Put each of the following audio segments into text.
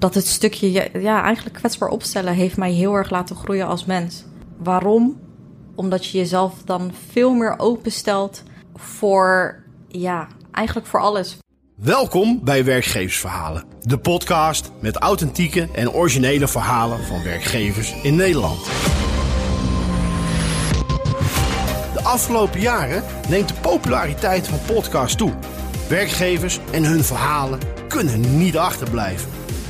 dat het stukje ja, eigenlijk kwetsbaar opstellen heeft mij heel erg laten groeien als mens. Waarom? Omdat je jezelf dan veel meer openstelt voor, ja, eigenlijk voor alles. Welkom bij Werkgeversverhalen, de podcast met authentieke en originele verhalen van werkgevers in Nederland. De afgelopen jaren neemt de populariteit van podcasts toe. Werkgevers en hun verhalen kunnen niet achterblijven.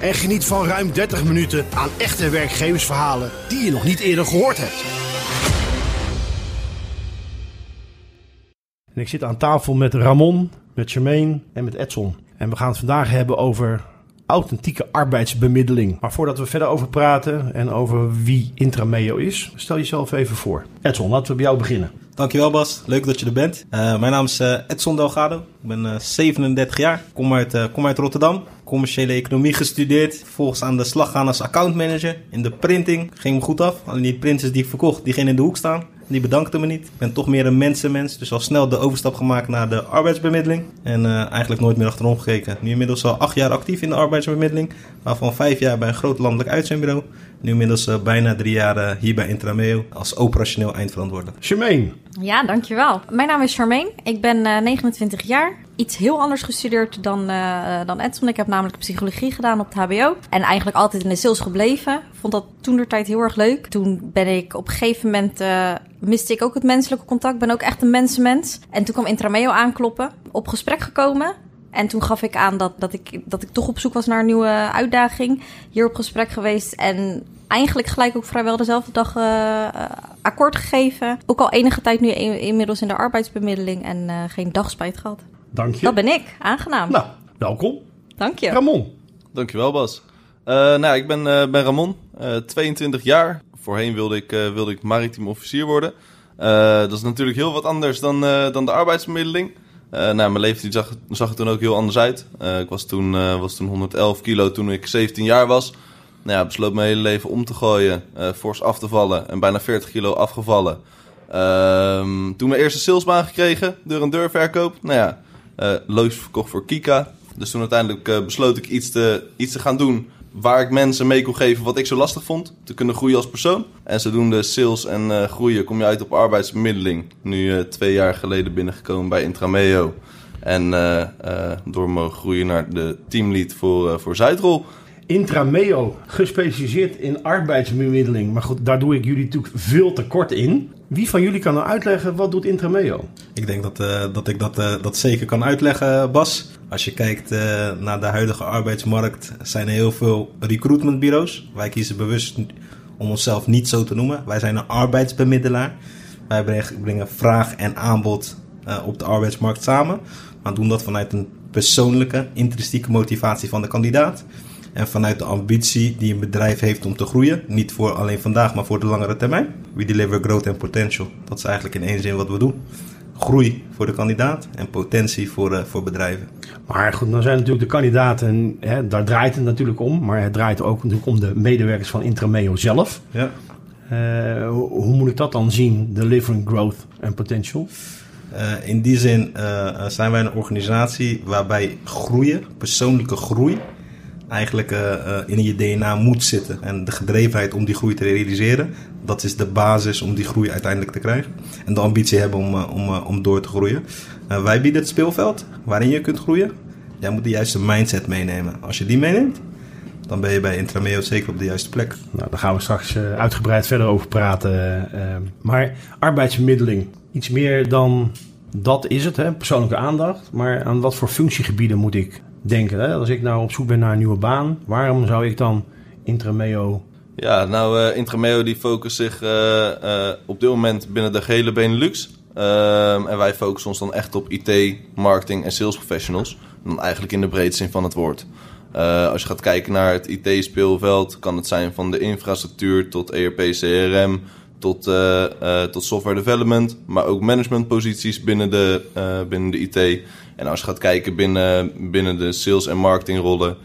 en geniet van ruim 30 minuten aan echte werkgeversverhalen die je nog niet eerder gehoord hebt. En ik zit aan tafel met Ramon, met Jermaine en met Edson. En we gaan het vandaag hebben over authentieke arbeidsbemiddeling. Maar voordat we verder over praten en over wie Intrameo is, stel jezelf even voor. Edson, laten we bij jou beginnen. Dankjewel Bas, leuk dat je er bent. Uh, mijn naam is uh, Edson Delgado, ik ben uh, 37 jaar, kom uit, kom uit Rotterdam. Commerciële economie gestudeerd, vervolgens aan de slag gaan als accountmanager. In de printing ging me goed af, alleen die printers die ik verkocht, die gingen in de hoek staan. Die bedankte me niet. Ik ben toch meer een mensenmens. Dus al snel de overstap gemaakt naar de arbeidsbemiddeling. En eigenlijk nooit meer achterom gekeken. Nu inmiddels al acht jaar actief in de arbeidsbemiddeling. Waarvan vijf jaar bij een groot landelijk uitzendbureau. Nu inmiddels uh, bijna drie jaar uh, hier bij Intrameo als operationeel eindverantwoordelijk. Charmaine. Ja, dankjewel. Mijn naam is Charmaine. Ik ben 29 jaar. Iets heel anders gestudeerd dan, dan Edson. Ik heb namelijk psychologie gedaan op het HBO. En eigenlijk altijd in de sales gebleven. Vond dat toen de tijd heel erg leuk. Toen ben ik op een gegeven moment miste ik ook het menselijke contact. Ben ook echt een mensenmens. En toen kwam Intrameo aankloppen. Op gesprek gekomen. En toen gaf ik aan dat, dat, ik, dat ik toch op zoek was naar een nieuwe uitdaging. Hier op gesprek geweest. En eigenlijk gelijk ook vrijwel dezelfde dag uh, akkoord gegeven. Ook al enige tijd nu inmiddels in de arbeidsbemiddeling. En uh, geen dagspijt gehad. Dank je. Dat ben ik. Aangenaam. Nou, welkom. Dank je. Ramon. Dankjewel Bas. nou, ik ben, ben Ramon. 22 jaar voorheen wilde ik, uh, wilde ik maritiem officier worden. Uh, dat is natuurlijk heel wat anders dan, uh, dan de arbeidsbemiddeling. nou, mijn leeftijd zag, zag er toen ook heel anders uit. ik was toen, was toen 111 kilo toen ik 17 jaar was. Nou ja, besloot mijn hele leven om te gooien, fors af te vallen en bijna 40 kilo afgevallen. Ehm, toen mijn eerste salesbaan gekregen, deur en deur verkoop. Nou ja, uh, verkocht voor Kika. Dus toen uiteindelijk besloot ik iets te, iets te gaan doen waar ik mensen mee kon geven wat ik zo lastig vond. Te kunnen groeien als persoon. En zodoende sales en groeien kom je uit op arbeidsbemiddeling. Nu twee jaar geleden binnengekomen bij Intrameo. En door mogen groeien naar de teamlead voor, voor Zuidrol. Intrameo, gespecialiseerd in arbeidsbemiddeling. Maar goed, daar doe ik jullie natuurlijk veel te kort in. Wie van jullie kan nou uitleggen wat doet Intrameo? Ik denk dat, uh, dat ik dat, uh, dat zeker kan uitleggen, Bas. Als je kijkt uh, naar de huidige arbeidsmarkt, zijn er heel veel recruitmentbureaus. Wij kiezen bewust om onszelf niet zo te noemen. Wij zijn een arbeidsbemiddelaar. Wij brengen vraag en aanbod op de arbeidsmarkt samen. Maar doen dat vanuit een persoonlijke, intrinsieke motivatie van de kandidaat. En vanuit de ambitie die een bedrijf heeft om te groeien. Niet voor alleen vandaag, maar voor de langere termijn. We deliver growth and potential. Dat is eigenlijk in één zin wat we doen. Groei voor de kandidaat en potentie voor, uh, voor bedrijven. Maar goed, dan zijn natuurlijk de kandidaten, hè, daar draait het natuurlijk om. Maar het draait ook natuurlijk om de medewerkers van Intrameo zelf. Ja. Uh, hoe, hoe moet ik dat dan zien, delivering growth and potential? Uh, in die zin zijn wij een organisatie waarbij groeien, persoonlijke groei, eigenlijk uh, in je DNA moet zitten. En de gedrevenheid om die groei te realiseren, dat is de basis om die groei uiteindelijk te krijgen. En de ambitie hebben om, uh, om, om door te groeien. wij bieden het speelveld waarin je kunt groeien. Jij moet de juiste mindset meenemen. Als je die meeneemt, dan ben je bij Intrameo zeker op de juiste plek. Nou, daar gaan we straks uitgebreid verder over praten. maar arbeidsbemiddeling, iets meer dan dat is het, hè? persoonlijke aandacht. Maar aan wat voor functiegebieden moet ik denken. Hè? Als ik nou op zoek ben naar een nieuwe baan, waarom zou ik dan Intrameo... Ja, nou, uh, Intrameo die focust zich uh, uh, op dit moment binnen de gehele Benelux. Ehm, en wij focussen ons dan echt op IT, marketing en sales professionals. Dan eigenlijk in de breedste zin van het woord. Eh, als je gaat kijken naar het IT-speelveld, kan het zijn van de infrastructuur tot ERP, CRM, tot, eh, eh, tot software development, maar ook managementposities binnen de, eh, binnen de IT. En als je gaat kijken binnen, binnen de sales- en marketingrollen,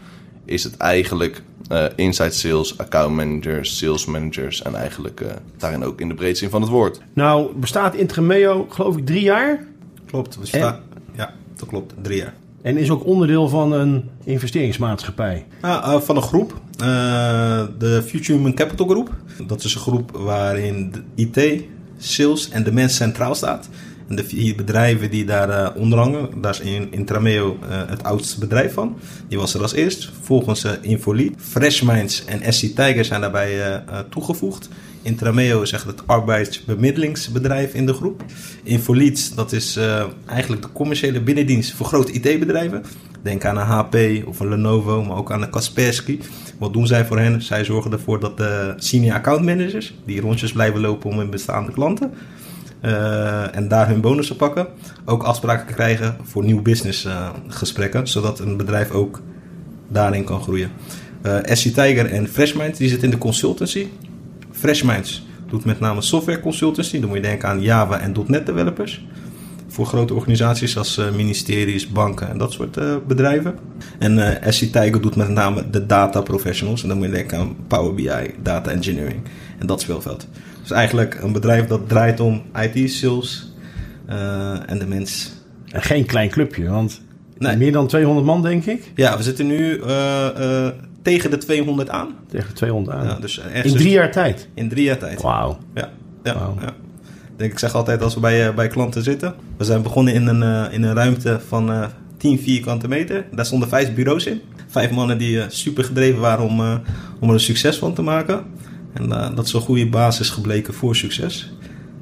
is het eigenlijk eh, inside sales, account managers, sales managers en eigenlijk eh, daarin ook in de breedste zin van het woord. Nou, bestaat Intremeo geloof ik drie jaar. Klopt, we staan. Ja, dat klopt. Drie jaar. En is ook onderdeel van een investeringsmaatschappij. Ah, eh, van een groep, eh, de Future Human Capital Groep. Dat is een groep waarin IT, sales en de mens centraal staat. En de vier bedrijven die daar eh, onder hangen, daar is in, Intrameo het oudste bedrijf van. Die was er als eerst. Volgens Infolead, Fresh Minds en SC Tiger zijn daarbij toegevoegd. Intrameo is echt het arbeidsbemiddelingsbedrijf in de groep. Infoleads, dat is eh, eigenlijk de commerciële binnendienst voor grote IT-bedrijven. Denk aan een HP of een Lenovo, maar ook aan een Kaspersky. Wat doen zij voor hen? Zij zorgen ervoor dat de senior account managers, die rondjes blijven lopen om hun bestaande klanten, eh, en daar hun bonussen pakken, ook afspraken krijgen voor nieuw business eh, gesprekken, zodat een bedrijf ook daarin kan groeien. Eh SC Tiger en Freshminds, die zitten in de consultancy. Freshminds doet met name software consultancy, dan moet je denken aan Java en .NET developers. Voor grote organisaties als eh, ministeries, banken en dat soort eh, bedrijven. En eh SC Tiger doet met name de data professionals. En dan moet je denken aan Power BI, data engineering en dat speelveld. Dus eigenlijk een bedrijf dat draait om IT, sales en de mens. En geen klein clubje, want Nee. meer dan 200 man denk ik. Ja, we zitten nu tegen de 200 aan. Tegen 200 aan. Ja, dus In drie jaar tijd. in drie jaar tijd. Wauw. Ja, ja. Ik Denk, ik zeg altijd als we bij, eh, bij klanten zitten. We zijn begonnen in een, eh, in een ruimte van eh 10 vierkante meter. Daar stonden vijf bureaus in. Vijf mannen die eh, super gedreven waren om, eh, om er een succes van te maken. En eh, dat is een goede basis gebleken voor succes.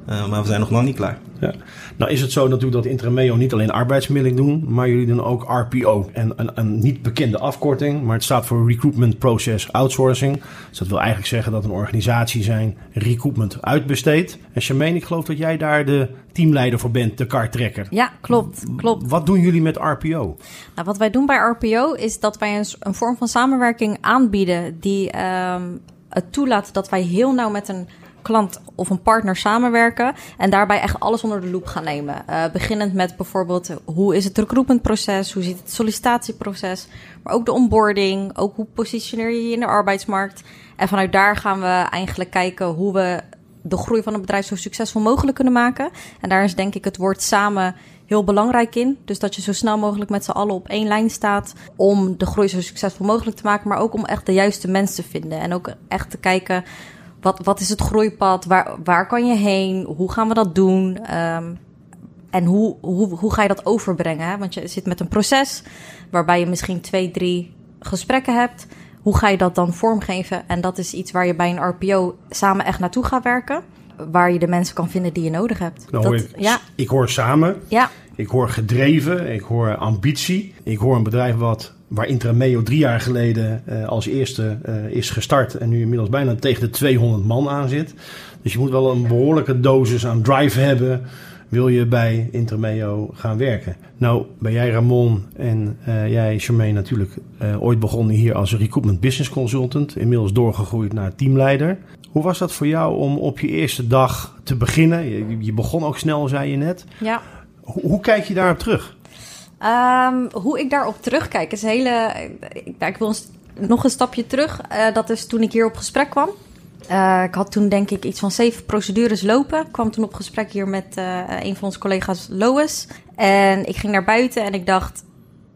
Eh, maar we zijn nog lang niet klaar. Ja. Nou is het zo natuurlijk dat Intrameo niet alleen arbeidsmiddeling doen, maar jullie doen ook RPO. En een, een niet bekende afkorting, maar het staat voor Recruitment Process Outsourcing. Dus dat wil eigenlijk zeggen dat een organisatie zijn recruitment uitbesteedt. En Charmaine, ik geloof dat jij daar de teamleider voor bent, de kartrekker. Ja, klopt, klopt. Wat doen jullie met RPO? Nou, wat wij doen bij RPO is dat wij een, een vorm van samenwerking aanbieden die ehm, het toelaat dat wij heel nauw met een klant of een partner samenwerken en daarbij echt alles onder de loep gaan nemen. Eh, beginnend met bijvoorbeeld hoe is het recruitmentproces, hoe ziet het sollicitatieproces, maar ook de onboarding, ook hoe positioneer je je in de arbeidsmarkt. En vanuit daar gaan we eigenlijk kijken hoe we de groei van een bedrijf zo succesvol mogelijk kunnen maken. En daar is denk ik het woord samen heel belangrijk in. Dus dat je zo snel mogelijk met z'n allen op één lijn staat om de groei zo succesvol mogelijk te maken, maar ook om echt de juiste mensen te vinden. En ook echt te kijken, wat, wat is het groeipad? Waar, waar kan je heen? Hoe gaan we dat doen? Ehm, en hoe, hoe, hoe ga je dat overbrengen? Hè? Want je zit met een proces waarbij je misschien twee, drie gesprekken hebt. Hoe ga je dat dan vormgeven? En dat is iets waar je bij een RPO samen echt naartoe gaat werken. Waar je de mensen kan vinden die je nodig hebt. Nou dat, ik, ja, ik hoor samen, ja, ik hoor gedreven, ik hoor ambitie. Ik hoor een bedrijf wat, waar Intrameo drie jaar geleden eh, als eerste eh, is gestart en nu inmiddels bijna tegen de 200 man aan zit. Dus je moet wel een behoorlijke dosis aan drive hebben, wil je bij Intrameo gaan werken. Nou, ben jij Ramon en eh, jij Charmaine natuurlijk ooit begonnen hier als recruitment business consultant, inmiddels doorgegroeid naar teamleider. Hoe was dat voor jou om op je eerste dag te beginnen? Je, je begon ook snel, zei je net. ja. Hoe, hoe kijk je daarop terug? Ehm, hoe ik daarop terugkijk is hele. Ik, ik wil nog een stapje terug. Eh, dat is toen ik hier op gesprek kwam. Eh, ik had toen denk ik iets van zeven procedures lopen. Ik kwam toen op gesprek hier met eh, een van onze collega's, Lois. En ik ging naar buiten en ik dacht...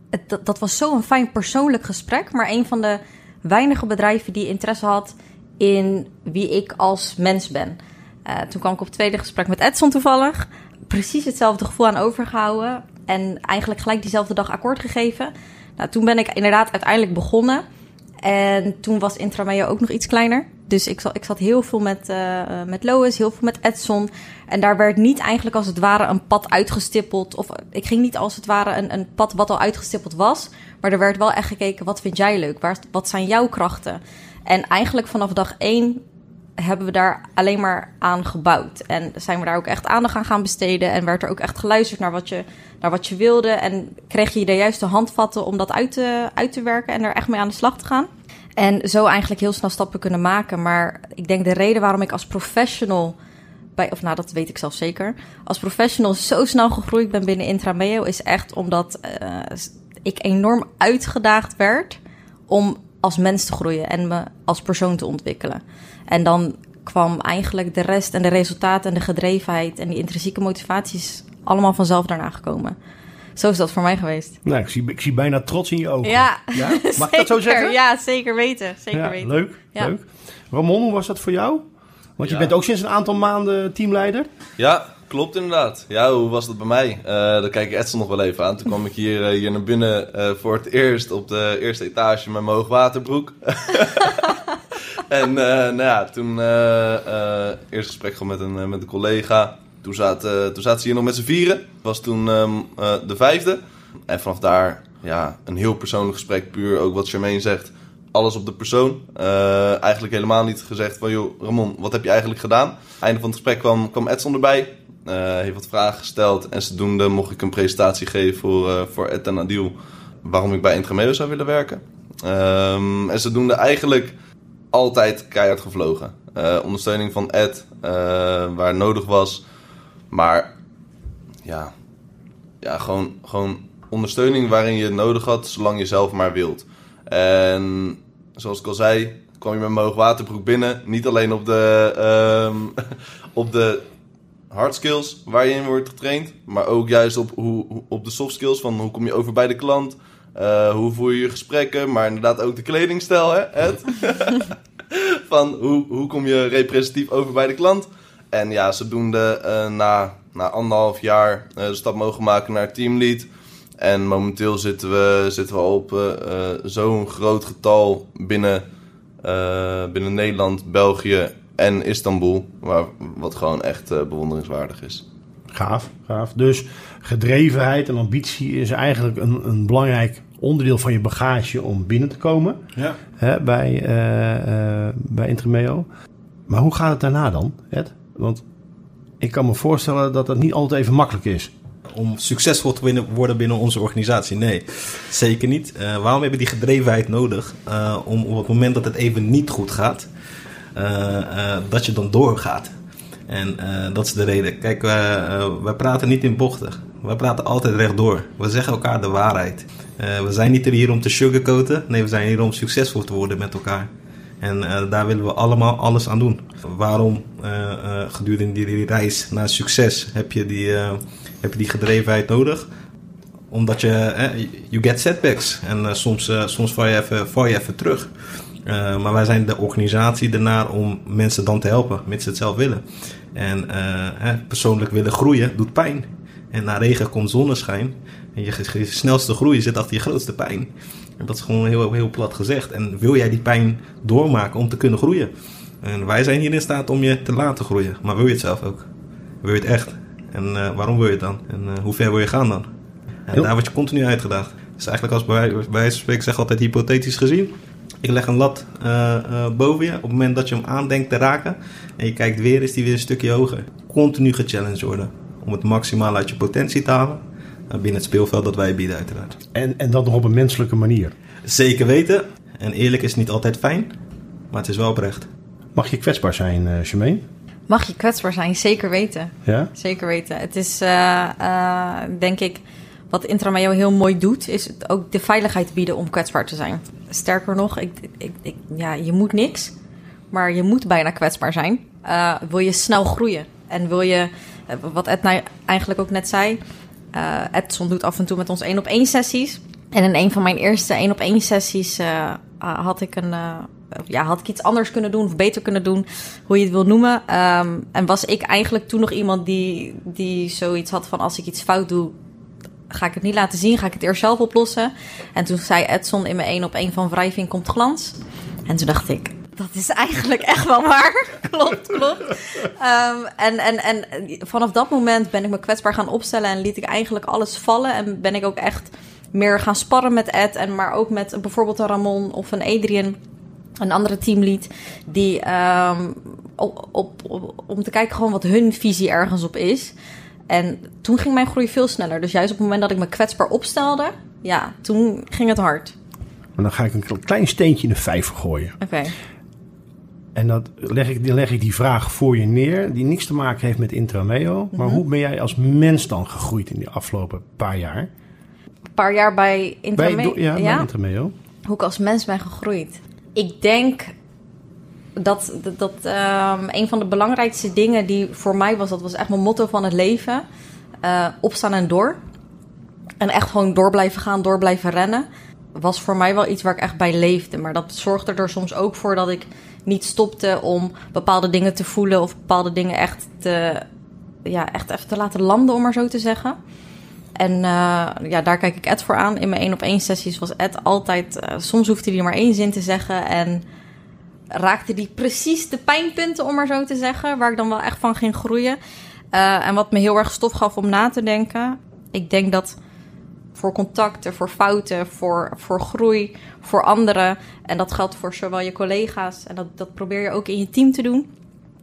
Het, dat, dat was zo'n fijn persoonlijk gesprek. Maar een van de weinige bedrijven die interesse had in wie ik als mens ben. Toen kwam ik op het tweede gesprek met Edson toevallig. Precies hetzelfde gevoel aan overgehouden. En eigenlijk gelijk diezelfde dag akkoord gegeven. Nou, toen ben ik inderdaad uiteindelijk begonnen. En toen was Intrameo ook nog iets kleiner. Dus ik zat, ik zat heel veel met, eh, met Lois, heel veel met Edson. En daar werd niet eigenlijk als het ware een pad uitgestippeld. Of ik ging niet als het ware een, een pad wat al uitgestippeld was. Maar er werd wel echt gekeken, wat vind jij leuk? Waar, wat zijn jouw krachten? En eigenlijk vanaf dag één hebben we daar alleen maar aan gebouwd. En zijn we daar ook echt aandacht aan gaan besteden. En werd er ook echt geluisterd naar wat je, naar wat je wilde. En kreeg je de juiste handvatten om dat uit te, uit te werken en er echt mee aan de slag te gaan. En zo eigenlijk heel snel stappen kunnen maken. Maar ik denk de reden waarom ik als professional bij, of nou dat weet ik zelf zeker, als professional zo snel gegroeid ben binnen Intrameo, is echt omdat uh, ik enorm uitgedaagd werd om als mens te groeien en me als persoon te ontwikkelen. En dan kwam eigenlijk de rest en de resultaten en de gedrevenheid en die intrinsieke motivaties allemaal vanzelf daarna gekomen. Zo is dat voor mij geweest. Nou, ik zie, ik zie bijna trots in je ogen. Ja, ja? Mag ik dat zo zeggen? Ja, zeker weten. Zeker ja, weten. Leuk, ja. leuk. Ramon, hoe was dat voor jou? Want je bent ook sinds een aantal maanden teamleider. Ja, klopt inderdaad. Ja, hoe was dat bij mij? Eh dan kijk ik Edson nog wel even aan. Toen kwam ik hier, eh, hier naar binnen eh, voor het eerst op de eerste etage met mijn hoogwaterbroek. en eh, nou ja, toen eh eh eerst gesprek gehad met een, met een collega. Toen zaten, toen zaten ze hier nog met z'n vieren. Was toen ehm, eh, de vijfde. En vanaf daar, ja, een heel persoonlijk gesprek. Puur ook wat Charmaine zegt. Alles op de persoon. Eigenlijk helemaal niet gezegd van... joh, Ramon, wat heb je eigenlijk gedaan? Einde van het gesprek kwam, kwam Edson erbij. Eh, heeft wat vragen gesteld. En zodoende mocht ik een presentatie geven voor, voor Ed en Adil... waarom ik bij Intrameo zou willen werken. Ehm, en zodoende eigenlijk altijd keihard gevlogen. Eh, ondersteuning van Ed, eh, waar nodig was. Maar ja, ja gewoon, gewoon ondersteuning waarin je het nodig had, zolang je zelf maar wilt. En zoals ik al zei, kwam je met mijn hoogwaterbroek binnen. Niet alleen op de, ehm, op de hard skills waar je in wordt getraind, maar ook juist op, hoe- op de soft skills van hoe kom je over bij de klant, eh, hoe voer je je gesprekken, maar inderdaad ook de kledingstijl, hè, van hoe, hoe kom je representatief over bij de klant. En ja, zodoende eh na, na anderhalf jaar eh, de stap mogen maken naar teamlead. En momenteel zitten we, zitten we op zo'n groot getal binnen, binnen Nederland, België en Istanbul. Waar, wat gewoon echt bewonderingswaardig is. Gaaf, gaaf. Dus gedrevenheid en ambitie is eigenlijk een, een belangrijk onderdeel van je bagage om binnen te komen Ja. hè, bij, eh bij Intremeo. Maar hoe gaat het daarna dan, Ed? Want ik kan me voorstellen dat dat niet altijd even makkelijk is. om succesvol te worden binnen onze organisatie. Nee, zeker niet. Eh, waarom hebben we die gedrevenheid nodig? Om op het moment dat het even niet goed gaat, dat je dan doorgaat. En eh, dat is de reden. Kijk, eh, wij praten niet in bochten. Wij praten altijd rechtdoor. We zeggen elkaar de waarheid. Eh, we zijn niet er hier om te sugarcoaten. Nee, we zijn hier om succesvol te worden met elkaar. En daar willen we allemaal alles aan doen. Waarom gedurende die, die reis naar succes heb je die, heb je die gedrevenheid nodig? Omdat je, you get setbacks. En soms, soms val, je even, val je even terug. Eh, maar wij zijn de organisatie ernaar om mensen dan te helpen, mits ze het zelf willen. En eh, hè, persoonlijk willen groeien doet pijn. En na regen komt zonneschijn. En je, je snelste groei zit achter je grootste pijn. En dat is gewoon heel, heel plat gezegd. En wil jij die pijn doormaken om te kunnen groeien? En wij zijn hier in staat om je te laten groeien. Maar wil je het zelf ook? Wil je het echt? En eh, waarom wil je het dan? En hoe ver wil je gaan dan? En Heel- daar word je continu uitgedaagd. Dus eigenlijk als bij bij wijze van spreken, ik zeg altijd hypothetisch gezien. Ik leg een lat eh, eh, boven je. Op het moment dat je hem aandenkt te raken. En je kijkt weer, is die weer een stukje hoger. Continu gechallenged worden. Om het maximaal uit je potentie te halen. eh, binnen het speelveld dat wij bieden uiteraard. En, en dat nog op een menselijke manier. Zeker weten. En eerlijk is niet altijd fijn. Maar het is wel oprecht. Mag je kwetsbaar zijn, eh Charmaine? Mag je kwetsbaar zijn? Zeker weten. Ja? Zeker weten. Het is, eh, eh, denk ik, wat Intrameo heel mooi doet, is het ook de veiligheid bieden om kwetsbaar te zijn. Sterker nog, ik, ik, ik, ja, je moet niks, maar je moet bijna kwetsbaar zijn. Eh, wil je snel groeien en wil je, eh, wat Ed nou eigenlijk ook net zei, eh Edson doet af en toe met ons één op één sessies. En in een van mijn eerste één op één sessies had ik een. ja, had ik iets anders kunnen doen of beter kunnen doen, hoe je het wil noemen. Ehm, en was ik eigenlijk toen nog iemand die, die zoiets had van als ik iets fout doe, ga ik het niet laten zien, ga ik het eerst zelf oplossen. En toen zei Edson in mijn één op één van wrijving komt glans. En toen dacht ik, dat is eigenlijk echt wel waar. klopt, klopt. Ehm, en, en, en vanaf dat moment ben ik me kwetsbaar gaan opstellen en liet ik eigenlijk alles vallen. En ben ik ook echt meer gaan sparren met Ed. En maar ook met bijvoorbeeld een Ramon of een Adrian, een andere teamlead. Die ehm, op- om te kijken gewoon wat hun visie ergens op is. En toen ging mijn groei veel sneller. Dus juist op het moment dat ik me kwetsbaar opstelde, ja, toen ging het hard. Maar dan ga ik een klein steentje in de vijver gooien. Oké. En dat leg ik, dan leg ik die vraag voor je neer, die niks te maken heeft met Intrameo. Maar hoe ben jij als mens dan gegroeid in die afgelopen paar jaar? Een paar jaar bij Bij, Intrameo. ja, bij Intrameo. hoe ik als mens ben gegroeid. Ik denk dat, dat, ehm, een van de belangrijkste dingen die voor mij was, dat was echt mijn motto van het leven: eh, opstaan en door. En echt gewoon door blijven gaan, door blijven rennen. Was voor mij wel iets waar ik echt bij leefde. Maar dat zorgde er soms ook voor dat ik niet stopte om bepaalde dingen te voelen of bepaalde dingen echt te, ja, echt even te laten landen, om maar zo te zeggen. En eh, ja, daar kijk ik Ed voor aan. In mijn één op één sessies was Ed altijd... eh, soms hoefde hij maar één zin te zeggen en raakte die precies de pijnpunten, om maar zo te zeggen. Waar ik dan wel echt van ging groeien. Eh, en wat me heel erg stof gaf om na te denken. Ik denk dat voor contacten, voor fouten, voor, voor groei, voor anderen... en dat geldt voor zowel je collega's... en dat, dat probeer je ook in je team te doen.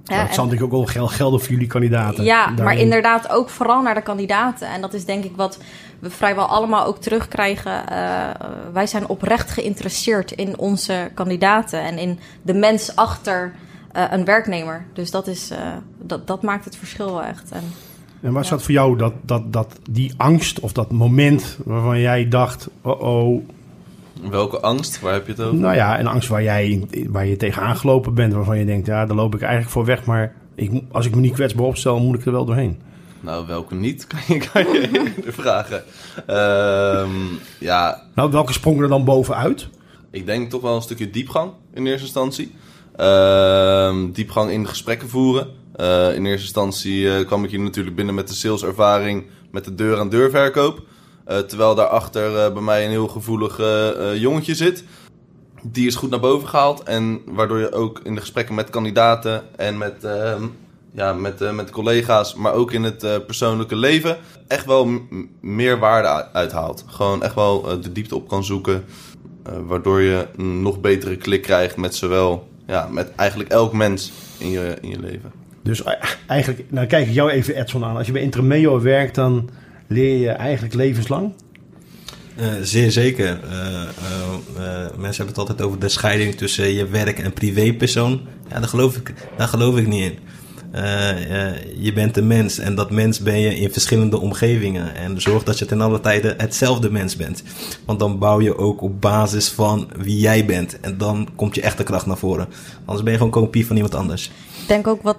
Ja, dat en- zal natuurlijk ook wel gel- gelden voor jullie kandidaten. ja, maar inderdaad ook vooral naar de kandidaten. En dat is denk ik wat we vrijwel allemaal ook terugkrijgen. Eh, wij zijn oprecht geïnteresseerd in onze kandidaten en in de mens achter eh, een werknemer. Dus dat, is, eh, dat, dat maakt het verschil wel echt. En En was dat voor jou dat, dat, dat, die angst of dat moment waarvan jij dacht... Oh oh, Welke angst? Waar heb je het over? nou ja, een angst waar, jij, waar je tegenaan gelopen bent... waarvan je denkt, ja, daar loop ik eigenlijk voor weg... maar ik, als ik me niet kwetsbaar opstel, moet ik er wel doorheen. Nou, welke niet, kan je, kan je vragen. Ehm, ja, Nou, welke sprong er dan bovenuit? ik denk toch wel een stukje diepgang in eerste instantie. Ehm, diepgang in de gesprekken voeren. Eh, in eerste instantie eh, kwam ik hier natuurlijk binnen met de saleservaring met de deur-aan-deur verkoop. Eh, terwijl daarachter bij mij een heel gevoelig jongetje zit. Die is goed naar boven gehaald. En waardoor je ook in de gesprekken met kandidaten en met, ehm, ja, met, eh, met collega's, maar ook in het eh, persoonlijke leven, echt wel meer waarde uithaalt. Gewoon echt wel eh, de diepte op kan zoeken. eh, waardoor je een nog betere klik krijgt met zowel, ja, met eigenlijk elk mens in je, in je leven. Dus eigenlijk, nou kijk ik jou even Edson aan. Als je bij Intermeo werkt, dan leer je eigenlijk levenslang. Eh, zeer zeker. Eh, eh, eh, mensen hebben het altijd over de scheiding tussen je werk en privépersoon. Ja, daar geloof ik, daar geloof ik niet in. Eh, eh, je bent een mens en dat mens ben je in verschillende omgevingen. En zorg dat je ten alle tijde hetzelfde mens bent. Want dan bouw je ook op basis van wie jij bent. En dan komt je echte kracht naar voren. Anders ben je gewoon kopie van iemand anders. ik denk ook wat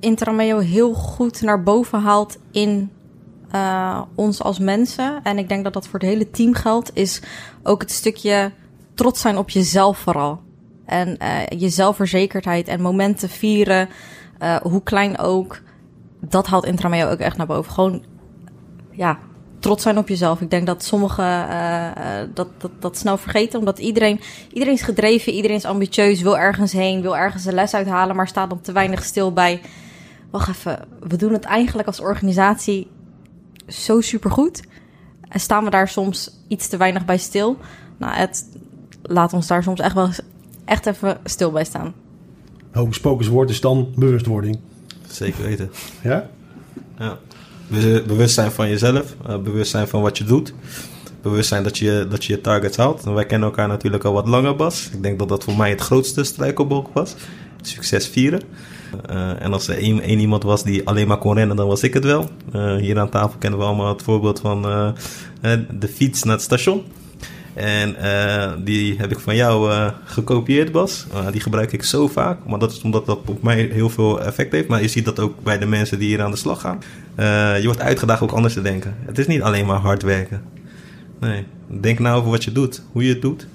Intrameo heel goed naar boven haalt in eh, ons als mensen. En ik denk dat dat voor het hele team geldt. Is ook het stukje trots zijn op jezelf vooral. En eh, je zelfverzekerdheid en momenten vieren. Eh, hoe klein ook. Dat haalt Intrameo ook echt naar boven. Gewoon, ja, trots zijn op jezelf. Ik denk dat sommigen eh, eh, dat, dat, dat snel vergeten. Omdat iedereen, iedereen is gedreven, iedereen is ambitieus, wil ergens heen, wil ergens een les uithalen, maar staat dan te weinig stil bij. Wacht even, we doen het eigenlijk als organisatie zo supergoed. En staan we daar soms iets te weinig bij stil? Nou, het laat ons daar soms echt wel echt even stil bij staan. Hocus pocus woord is dan bewustwording. Zeker weten. Ja? Ja. Be- Bewustzijn van jezelf, eh, bewustzijn van wat je doet. Bewustzijn dat je, dat je je targets haalt. En wij kennen elkaar natuurlijk al wat langer, Bas. Ik denk dat dat voor mij het grootste struikelblok was. Succes vieren. Eh, en als er één, één iemand was die alleen maar kon rennen, dan was ik het wel. Eh, hier aan tafel kennen we allemaal het voorbeeld van de fiets naar het station. En eh, die heb ik van jou eh, gekopieerd, Bas. Eh, die gebruik ik zo vaak. Maar dat is omdat dat op mij heel veel effect heeft. Maar je ziet dat ook bij de mensen die hier aan de slag gaan. Je wordt uitgedaagd ook anders te denken. Het is niet alleen maar hard werken. Nee, denk nou over wat je doet. Hoe je het doet.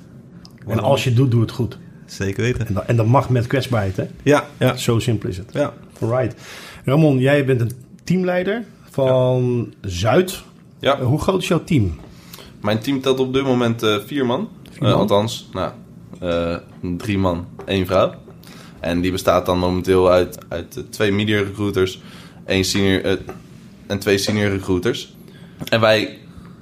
En als je het doet, doe het goed. Zeker weten. En dat, en dat mag met kwetsbaarheid, hè? Ja, ja, Zo simpel is het. ja. Alright. Ramon, jij bent een teamleider van Zuid. Ja. Hoe groot is jouw team? Mijn team telt op dit moment eh, vier man. Vier Eh, man? althans, nou, eh, drie man, één vrouw. En die bestaat dan momenteel uit, uit twee media recruiters één senior, en twee senior recruiters. En wij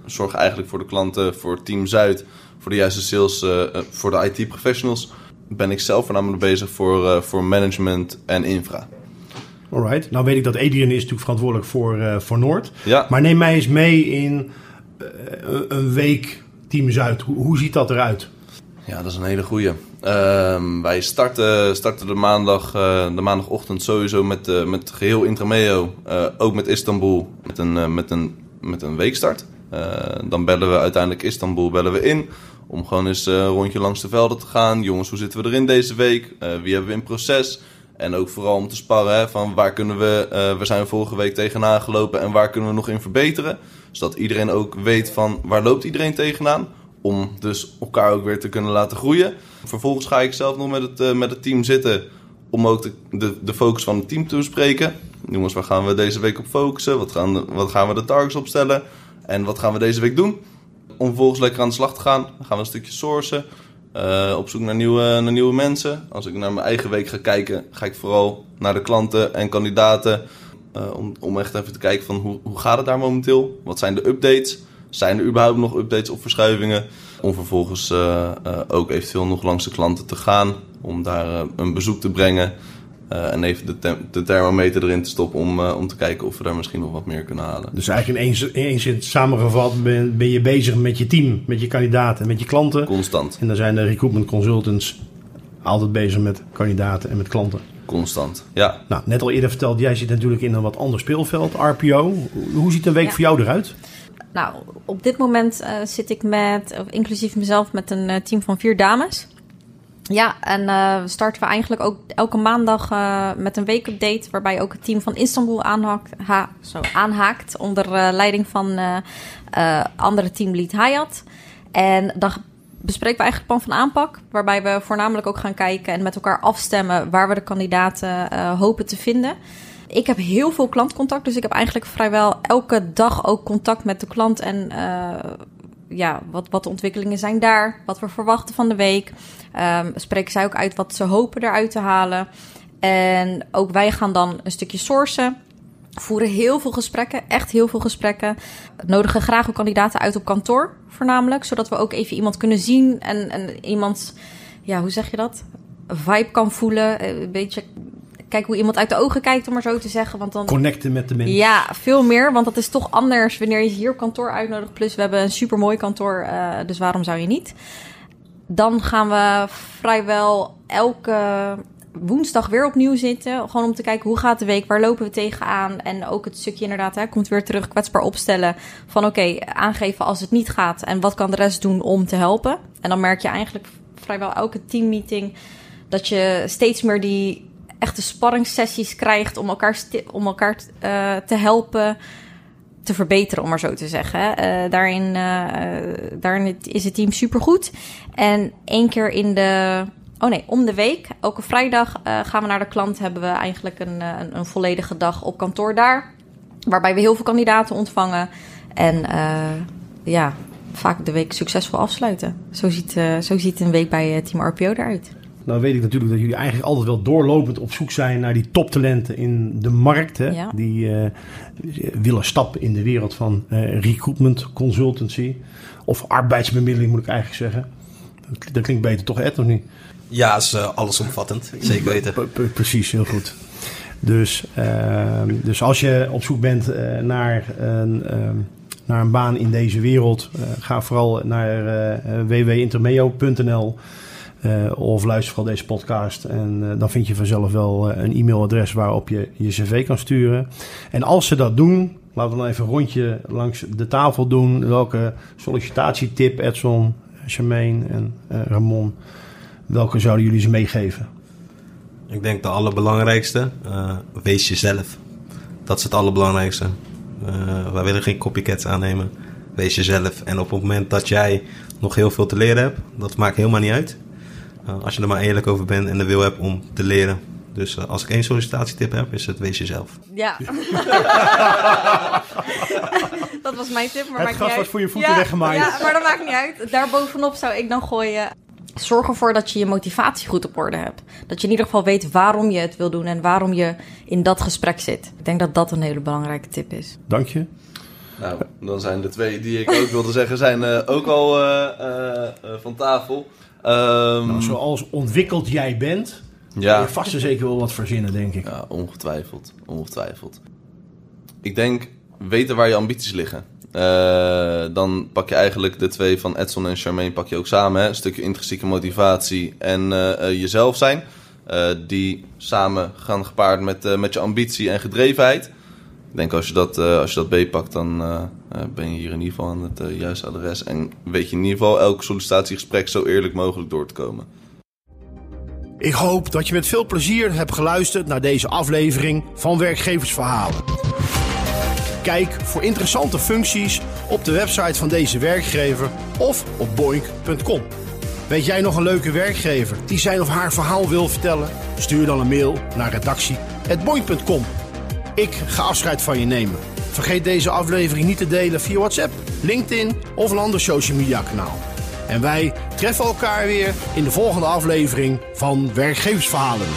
zorgen eigenlijk voor de klanten, voor Team Zuid, voor de juiste sales, voor de IT-professionals. ben ik zelf voornamelijk bezig voor, voor management en infra. Alright. Nou weet ik dat Adrian is natuurlijk verantwoordelijk voor, voor Noord. Ja. Maar neem mij eens mee in een week Team Zuid. Hoe, hoe ziet dat eruit? Ja, dat is een hele goeie. Ehm, wij starten, starten de, maandag, eh, de maandagochtend sowieso met, eh, met geheel Intrameo. eh, ook met Istanbul, met een, eh, met een, met een weekstart. Eh, dan bellen we uiteindelijk Istanbul bellen we in. Om gewoon eens eh, een rondje langs de velden te gaan. Jongens, hoe zitten we erin deze week? Eh, wie hebben we in proces? En ook vooral om te sparren hè, van waar kunnen we... eh we zijn vorige week tegenaan gelopen en waar kunnen we nog in verbeteren? Zodat iedereen ook weet van waar loopt iedereen tegenaan? Om dus elkaar ook weer te kunnen laten groeien. Vervolgens ga ik zelf nog met het, eh, met het team zitten om ook de, de, focus van het team te bespreken. Jongens, waar gaan we deze week op focussen? Wat gaan, wat gaan we de targets opstellen? En wat gaan we deze week doen? Om vervolgens lekker aan de slag te gaan. Dan gaan we een stukje sourcen. Eh, op zoek naar nieuwe, naar nieuwe mensen. Als ik naar mijn eigen week ga kijken, ga ik vooral naar de klanten en kandidaten. eh, om, om echt even te kijken van hoe, hoe gaat het daar momenteel? Wat zijn de updates? Zijn er überhaupt nog updates of verschuivingen? Om vervolgens eh, ook eventueel nog langs de klanten te gaan. Om daar een bezoek te brengen. Eh, en even de, de thermometer erin te stoppen om, eh, om te kijken of we daar misschien nog wat meer kunnen halen. Dus eigenlijk in één, in één zin samengevat ben, ben je bezig met je team, met je kandidaten, met je klanten. Constant, En dan zijn de recruitment consultants altijd bezig met kandidaten en met klanten. constant. Ja, Nou, net al eerder verteld, jij zit natuurlijk in een wat ander speelveld, RPO. Hoe ziet een week Ja. voor jou eruit? Nou, op dit moment eh, zit ik met, of inclusief mezelf, met een team van vier dames. Ja, en eh, starten we eigenlijk ook elke maandag eh, met een weekupdate... waarbij ook het team van Istanbul aanhaakt, ha, zo, aanhaakt onder eh, leiding van andere teamlead Hayat. En dan bespreken we eigenlijk het plan van aanpak... waarbij we voornamelijk ook gaan kijken en met elkaar afstemmen... waar we de kandidaten hopen te vinden... Ik heb heel veel klantcontact, dus ik heb eigenlijk vrijwel elke dag ook contact met de klant. En ja, wat, wat de ontwikkelingen zijn daar, wat we verwachten van de week. Ehm spreken zij ook uit wat ze hopen eruit te halen. En ook wij gaan dan een stukje sourcen. Voeren heel veel gesprekken, echt heel veel gesprekken. Nodigen graag ook kandidaten uit op kantoor, voornamelijk. Zodat we ook even iemand kunnen zien en, en iemand, ja, hoe zeg je dat? Vibe kan voelen. eh, Een beetje kijken hoe iemand uit de ogen kijkt, om maar zo te zeggen. Want dan Connecten met de mensen. ja, veel meer. Want dat is toch anders wanneer je hier op kantoor uitnodigt. Plus, we hebben een supermooi kantoor. eh, dus waarom zou je niet? Dan gaan we vrijwel elke woensdag weer opnieuw zitten. Gewoon om te kijken hoe gaat de week, waar lopen we tegenaan. En ook het stukje inderdaad, hè, komt weer terug kwetsbaar opstellen. Van oké, aangeven als het niet gaat. En wat kan de rest doen om te helpen. En dan merk je eigenlijk vrijwel elke teammeeting... dat je steeds meer die echte sparringssessies krijgt... om elkaar, om elkaar eh, te helpen te verbeteren, om maar zo te zeggen. Eh, daarin, eh, daarin is het team supergoed. En één keer in de... Oh nee, om de week, elke vrijdag gaan we naar de klant. Hebben we eigenlijk een, een, een volledige dag op kantoor daar. Waarbij we heel veel kandidaten ontvangen. En ja, vaak de week succesvol afsluiten. Zo ziet, zo ziet een week bij Team RPO eruit. Nou weet ik natuurlijk dat jullie eigenlijk altijd wel doorlopend op zoek zijn naar die toptalenten in de markt. Hè? Ja. Die eh, willen stappen in de wereld van eh, recruitment, consultancy. Of arbeidsbemiddeling moet ik eigenlijk zeggen. Dat, dat klinkt beter toch Ed of niet? Ja, is eh, allesomvattend. Zeker weten. Precies, heel goed. Dus, ehm, dus als je op zoek bent eh, naar, een, ehm, naar een baan in deze wereld, eh, ga vooral naar eh www.intermeo.nl of luister vooral deze podcast. En eh, dan vind je vanzelf wel eh, een e-mailadres waarop je je cv kan sturen. En als ze dat doen, laten we dan even een rondje langs de tafel doen. Welke sollicitatietip, Edson, Charmaine en eh, Ramon, welke zouden jullie ze meegeven? Ik denk de allerbelangrijkste, eh, wees jezelf. Dat is het allerbelangrijkste. Eh, wij willen geen copycats aannemen. Wees jezelf. En op het moment dat jij nog heel veel te leren hebt, dat maakt helemaal niet uit. Eh, als je er maar eerlijk over bent en de wil hebt om te leren. Dus eh, als ik één sollicitatietip heb, is het wees jezelf. Ja. dat was mijn tip, maar Het maakt gas niet was voor je voeten ja, weggemaaid. Ja, maar dat maakt niet uit. Daarbovenop zou ik dan gooien... Zorg ervoor dat je je motivatie goed op orde hebt. Dat je in ieder geval weet waarom je het wil doen en waarom je in dat gesprek zit. Ik denk dat dat een hele belangrijke tip is. Dank je. Nou, dan zijn de twee die ik ook wilde zeggen, zijn eh, ook al eh, eh, eh, van tafel. Ehm, Nou, zoals ontwikkeld jij bent, ja. kun je vast en zeker wel wat verzinnen, denk ik. Ja, ongetwijfeld. Ongetwijfeld. Ik denk, weten waar je ambities liggen. Eh, dan pak je eigenlijk de twee van Edson en Charmaine pak je ook samen. Hè? Een stukje intrinsieke motivatie en eh, eh, jezelf zijn. Die samen gaan gepaard met, met je ambitie en gedrevenheid. Ik denk als je dat, eh, als je dat beetpakt, dan eh, eh, ben je hier in ieder geval aan het juiste adres. En weet je in ieder geval elk sollicitatiegesprek zo eerlijk mogelijk door te komen. Ik hoop dat je met veel plezier hebt geluisterd naar deze aflevering van Werkgeversverhalen. Kijk voor interessante functies op de website van deze werkgever of op boink.com. Weet jij nog een leuke werkgever die zijn of haar verhaal wil vertellen? Stuur dan een mail naar redactie.boink.com. Ik ga afscheid van je nemen. Vergeet deze aflevering niet te delen via WhatsApp, LinkedIn of een ander social media kanaal. En wij treffen elkaar weer in de volgende aflevering van Werkgeversverhalen.